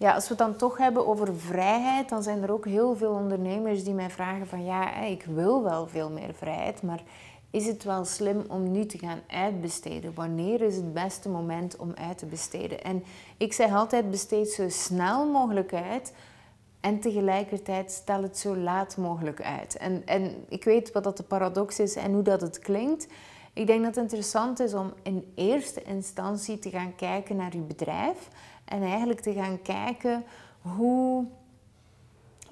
Ja, als we het dan toch hebben over vrijheid, dan zijn er ook heel veel ondernemers die mij vragen van ja, ik wil wel veel meer vrijheid, maar is het wel slim om nu te gaan uitbesteden? Wanneer is het beste moment om uit te besteden? En ik zeg altijd besteed zo snel mogelijk uit en tegelijkertijd stel het zo laat mogelijk uit. En, en ik weet wat dat de paradox is en hoe dat het klinkt. Ik denk dat het interessant is om in eerste instantie te gaan kijken naar je bedrijf en eigenlijk te gaan kijken hoe,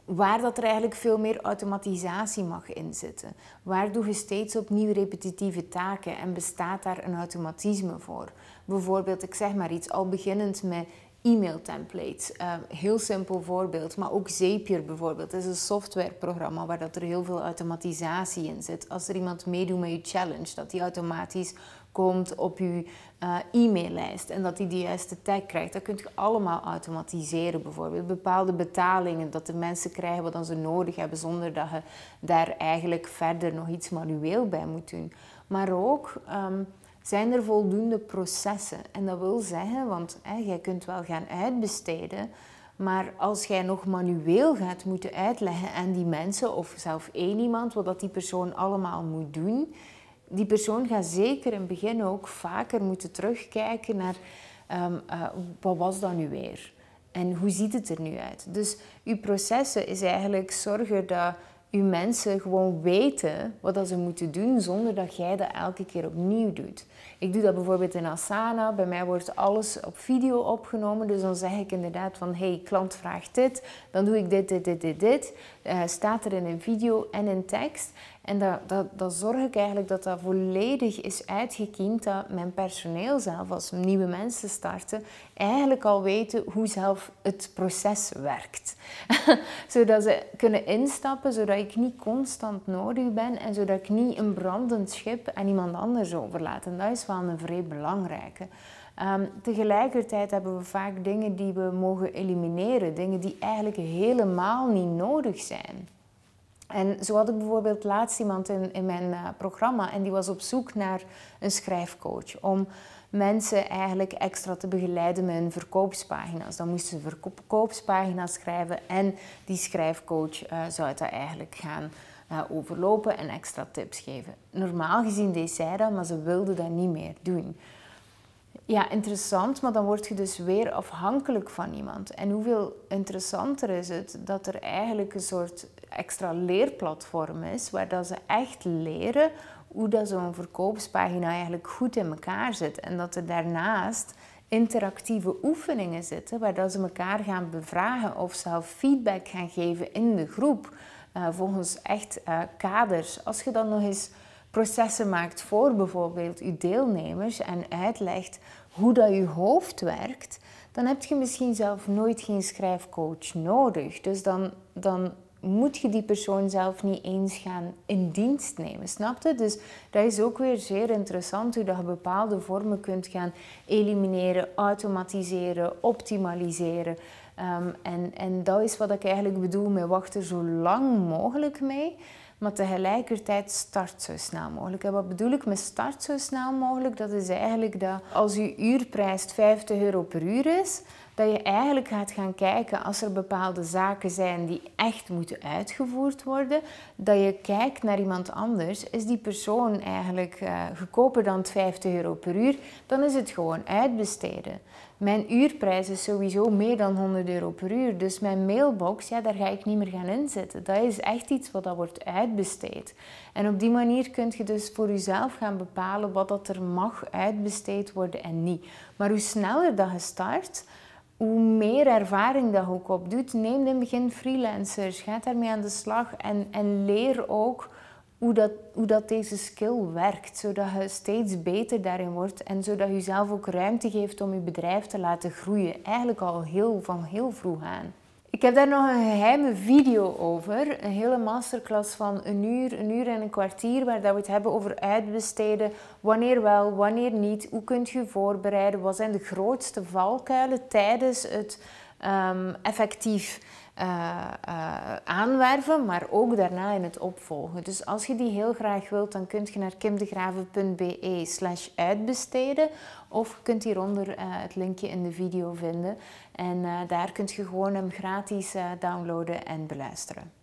waar dat er eigenlijk veel meer automatisatie mag inzitten. Waar doe je steeds opnieuw repetitieve taken en bestaat daar een automatisme voor? Bijvoorbeeld, ik zeg maar iets, al beginnend met e-mail templates. Uh, heel simpel voorbeeld, maar ook Zapier bijvoorbeeld. Het is een softwareprogramma waar dat er heel veel automatisatie in zit. Als er iemand meedoet met je challenge, dat die automatisch komt op je uh, e-maillijst en dat hij de juiste tag krijgt. Dat kun je allemaal automatiseren bijvoorbeeld. Bepaalde betalingen, dat de mensen krijgen wat ze nodig hebben zonder dat je daar eigenlijk verder nog iets manueel bij moet doen. Maar ook... Um, zijn er voldoende processen? En dat wil zeggen, want hè, jij kunt wel gaan uitbesteden, maar als jij nog manueel gaat moeten uitleggen aan die mensen, of zelf één iemand, wat dat die persoon allemaal moet doen, die persoon gaat zeker in het begin ook vaker moeten terugkijken naar um, uh, wat was dat nu weer? En hoe ziet het er nu uit? Dus je processen is eigenlijk zorgen dat je mensen gewoon weten wat dat ze moeten doen zonder dat jij dat elke keer opnieuw doet. Ik doe dat bijvoorbeeld in Asana. Bij mij wordt alles op video opgenomen. Dus dan zeg ik inderdaad van, hey, klant vraagt dit. Dan doe ik dit, dit, dit, dit, dit. Uh, staat er in een video en in tekst. En dat, dat, dat zorg ik eigenlijk dat dat volledig is uitgekiend. Dat mijn personeel zelf, als nieuwe mensen starten, eigenlijk al weten hoe zelf het proces werkt. zodat ze kunnen instappen, zodat ik niet constant nodig ben. En zodat ik niet een brandend schip aan iemand anders overlaat. En dat is wel een vrij belangrijke. Um, tegelijkertijd hebben we vaak dingen die we mogen elimineren. Dingen die eigenlijk helemaal niet nodig zijn. En zo had ik bijvoorbeeld laatst iemand in, in mijn uh, programma en die was op zoek naar een schrijfcoach om mensen eigenlijk extra te begeleiden met hun verkoopspagina's. Dan moesten ze verkoopspagina's schrijven en die schrijfcoach uh, zou dat eigenlijk gaan uh, overlopen en extra tips geven. Normaal gezien deed zij dat, maar ze wilde dat niet meer doen. Ja, interessant, maar dan word je dus weer afhankelijk van iemand. En hoeveel interessanter is het dat er eigenlijk een soort extra leerplatform is, waar dat ze echt leren hoe dat zo'n verkoopspagina eigenlijk goed in elkaar zit. En dat er daarnaast interactieve oefeningen zitten, waar dat ze elkaar gaan bevragen of zelf feedback gaan geven in de groep. Uh, volgens echt uh, kaders. Als je dan nog eens processen maakt voor bijvoorbeeld je deelnemers en uitlegt hoe dat je hoofd werkt, dan heb je misschien zelf nooit geen schrijfcoach nodig. Dus dan, dan moet je die persoon zelf niet eens gaan in dienst nemen, snap je? Dus dat is ook weer zeer interessant hoe dat je bepaalde vormen kunt gaan elimineren, automatiseren, optimaliseren. Um, en, en dat is wat ik eigenlijk bedoel met wachten zo lang mogelijk mee. Maar tegelijkertijd start zo snel mogelijk. En wat bedoel ik met start zo snel mogelijk? Dat is eigenlijk dat als je uurprijs 50 euro per uur is, dat je eigenlijk gaat gaan kijken als er bepaalde zaken zijn die echt moeten uitgevoerd worden, dat je kijkt naar iemand anders. Is die persoon eigenlijk uh, goedkoper dan 50 euro per uur? Dan is het gewoon uitbesteden. Mijn uurprijs is sowieso meer dan 100 euro per uur. Dus mijn mailbox, ja, daar ga ik niet meer gaan inzetten. Dat is echt iets wat dat wordt uitbesteed. En op die manier kun je dus voor jezelf gaan bepalen wat dat er mag uitbesteed worden en niet. Maar hoe sneller dat je start, hoe meer ervaring dat ook opdoet, neem in het begin freelancers, ga daarmee aan de slag en, en leer ook hoe dat, hoe dat deze skill werkt, zodat je steeds beter daarin wordt en zodat je zelf ook ruimte geeft om je bedrijf te laten groeien. Eigenlijk al heel, van heel vroeg aan. Ik heb daar nog een geheime video over. Een hele masterclass van een uur, een uur en een kwartier, waar we het hebben over uitbesteden. Wanneer wel, wanneer niet. Hoe kunt je voorbereiden? Wat zijn de grootste valkuilen tijdens het ehm, effectief uh, aanwerven, maar ook daarna in het opvolgen. Dus als je die heel graag wilt, dan kun je naar kimdegraven.be slash uitbesteden of je kunt hieronder uh, het linkje in de video vinden. En daar kunt je gewoon hem gratis downloaden en beluisteren.